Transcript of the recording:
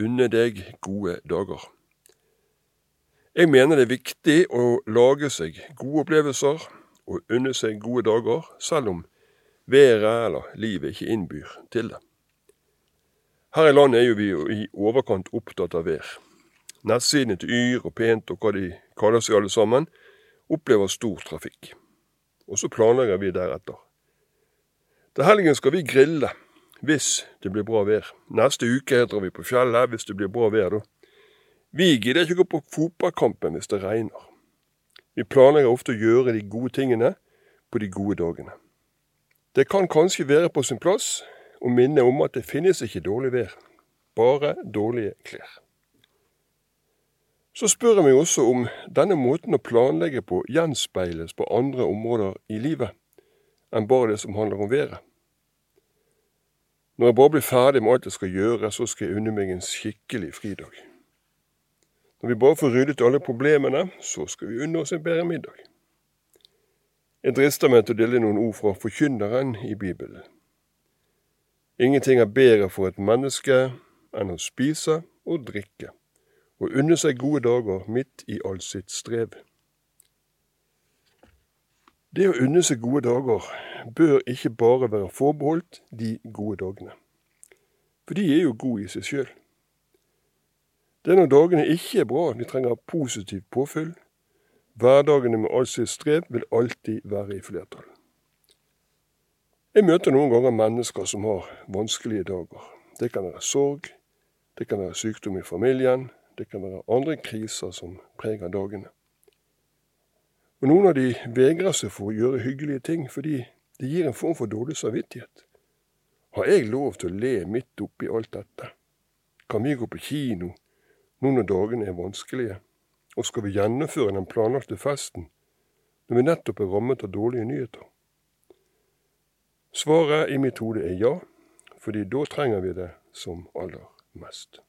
unne deg gode dager. Jeg mener det er viktig å lage seg gode opplevelser og unne seg gode dager, selv om været eller livet ikke innbyr til det. Her i landet er jo vi i overkant opptatt av vær. Nettsidene til Yr og Pent og hva de kaller seg alle sammen, opplever stor trafikk. Og så planlegger vi deretter. Til helgen skal vi grille, hvis det blir bra vær. Neste uke drar vi på fjellet hvis det blir bra vær, da. Vi gidder ikke gå på fotballkampen hvis det regner. Vi planlegger ofte å gjøre de gode tingene på de gode dagene. Det kan kanskje være på sin plass å minne om at det finnes ikke dårlig vær, bare dårlige klær. Så spør jeg meg også om denne måten å planlegge på gjenspeiles på andre områder i livet enn bare det som handler om været. Når jeg bare blir ferdig med alt jeg skal gjøre, så skal jeg unne meg en skikkelig fridag. Når vi bare får ryddet alle problemene, så skal vi unne oss en bedre middag. Jeg drister meg til å dele noen ord fra forkynneren i Bibelen. Ingenting er bedre for et menneske enn å spise og drikke, og unne seg gode dager midt i all sitt strev. Det å unne seg gode dager bør ikke bare være forbeholdt de gode dagene. For de er jo gode i seg sjøl. Det er når dagene ikke er bra de trenger positivt påfyll. Hverdagene med all sitt strev vil alltid være i flertall. Jeg møter noen ganger mennesker som har vanskelige dager. Det kan være sorg, det kan være sykdom i familien, det kan være andre kriser som preger dagene. Og noen av de vegrer seg for å gjøre hyggelige ting fordi det gir en form for dårlig samvittighet. Har jeg lov til å le midt oppi alt dette? Kan vi gå på kino nå når dagene er vanskelige? Og skal vi gjennomføre den planlagte festen når vi nettopp er rammet av dårlige nyheter? Svaret i mitt hode er ja, fordi da trenger vi det som aller mest.